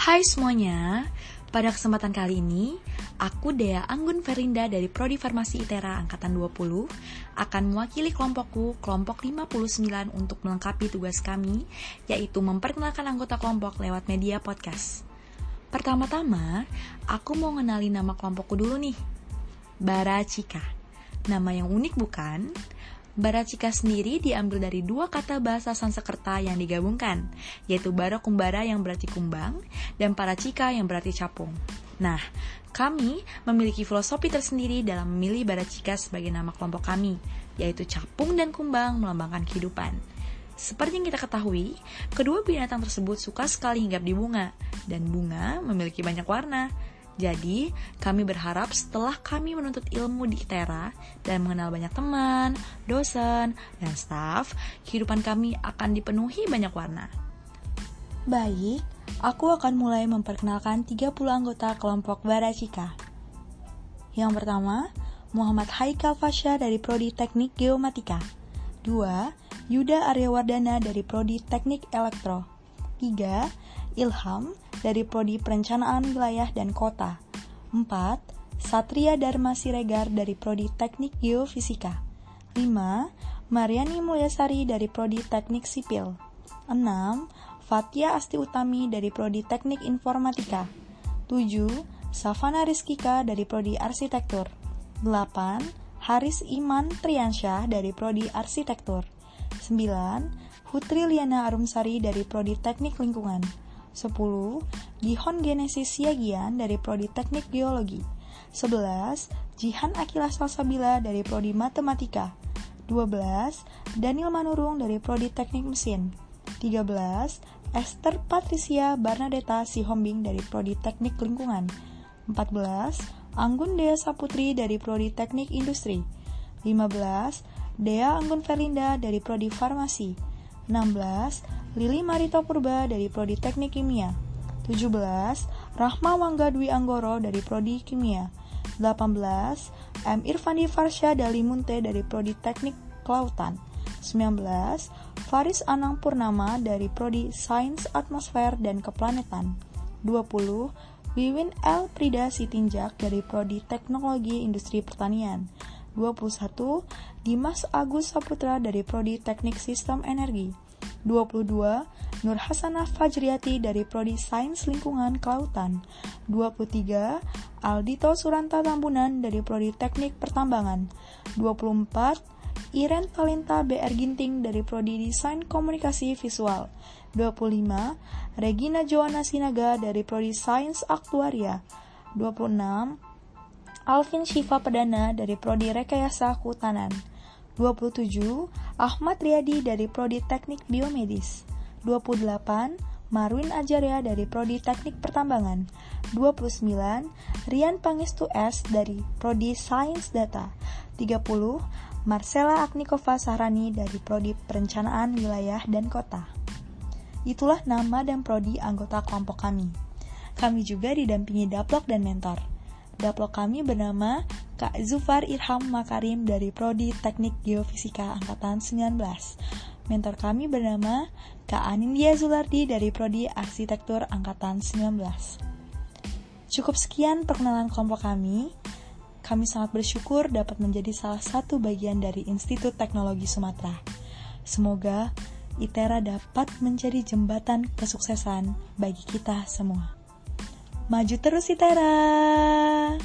Hai semuanya, pada kesempatan kali ini, aku Dea Anggun Ferinda dari Prodi Farmasi ITERA Angkatan 20 akan mewakili kelompokku, kelompok 59 untuk melengkapi tugas kami, yaitu memperkenalkan anggota kelompok lewat media podcast. Pertama-tama, aku mau ngenalin nama kelompokku dulu nih, Baracika. Nama yang unik bukan? Baracika sendiri diambil dari dua kata bahasa Sanskerta yang digabungkan, yaitu bara kumbara yang berarti kumbang dan paracika yang berarti capung. Nah, kami memiliki filosofi tersendiri dalam memilih Baracika sebagai nama kelompok kami, yaitu capung dan kumbang melambangkan kehidupan. Seperti yang kita ketahui, kedua binatang tersebut suka sekali hinggap di bunga, dan bunga memiliki banyak warna. Jadi, kami berharap setelah kami menuntut ilmu di ITERA dan mengenal banyak teman, dosen, dan staf, kehidupan kami akan dipenuhi banyak warna. Baik, aku akan mulai memperkenalkan 30 anggota kelompok Baracika. Yang pertama, Muhammad Haikal Fasya dari Prodi Teknik Geomatika. 2. Yuda Aryawardana dari Prodi Teknik Elektro. 3. Ilham dari Prodi Perencanaan Wilayah dan Kota. 4. Satria Dharma Siregar dari Prodi Teknik Geofisika. 5. Mariani Mulyasari dari Prodi Teknik Sipil. 6. Fatia Asti Utami dari Prodi Teknik Informatika. 7. Savana Rizkika dari Prodi Arsitektur. 8. Haris Iman Triansyah dari Prodi Arsitektur. 9. Putri Liana Arumsari dari Prodi Teknik Lingkungan. 10. Gihon Genesis Siagian dari Prodi Teknik Geologi 11. Jihan Akila Salsabila dari Prodi Matematika 12. Daniel Manurung dari Prodi Teknik Mesin 13. Esther Patricia Barnadeta Sihombing dari Prodi Teknik Lingkungan 14. Anggun Dea Saputri dari Prodi Teknik Industri 15. Dea Anggun Felinda dari Prodi Farmasi 16. Lili Marito Purba dari Prodi Teknik Kimia 17. Rahma Wangga Dwi Anggoro dari Prodi Kimia 18. M. Irfandi Farsha Dali Munte dari Prodi Teknik Kelautan 19. Faris Anang Purnama dari Prodi Sains Atmosfer dan Keplanetan 20. Wiwin L. Prida Sitinjak dari Prodi Teknologi Industri Pertanian 21. Dimas Agus Saputra dari Prodi Teknik Sistem Energi 22. Nur Hasanah Fajriati dari Prodi Sains Lingkungan Kelautan 23. Aldito Suranta Tambunan dari Prodi Teknik Pertambangan 24. Iren Talenta BR Ginting dari Prodi Desain Komunikasi Visual 25. Regina Joana Sinaga dari Prodi Sains Aktuaria 26. Alvin Shiva Pedana dari Prodi Rekayasa Kehutanan 27. Ahmad Riyadi dari Prodi Teknik Biomedis 28. Marwin Ajarya dari Prodi Teknik Pertambangan 29. Rian Pangestu S dari Prodi Sains Data 30. Marcella Agnikova Sahrani dari Prodi Perencanaan Wilayah dan Kota Itulah nama dan prodi anggota kelompok kami. Kami juga didampingi daplok dan mentor. Daplok kami bernama Kak Zufar Irham Makarim dari Prodi Teknik Geofisika Angkatan 19. Mentor kami bernama Kak Anindya Zulardi dari Prodi Arsitektur Angkatan 19. Cukup sekian perkenalan kelompok kami. Kami sangat bersyukur dapat menjadi salah satu bagian dari Institut Teknologi Sumatera. Semoga ITERA dapat menjadi jembatan kesuksesan bagi kita semua. Maju terus ITERA!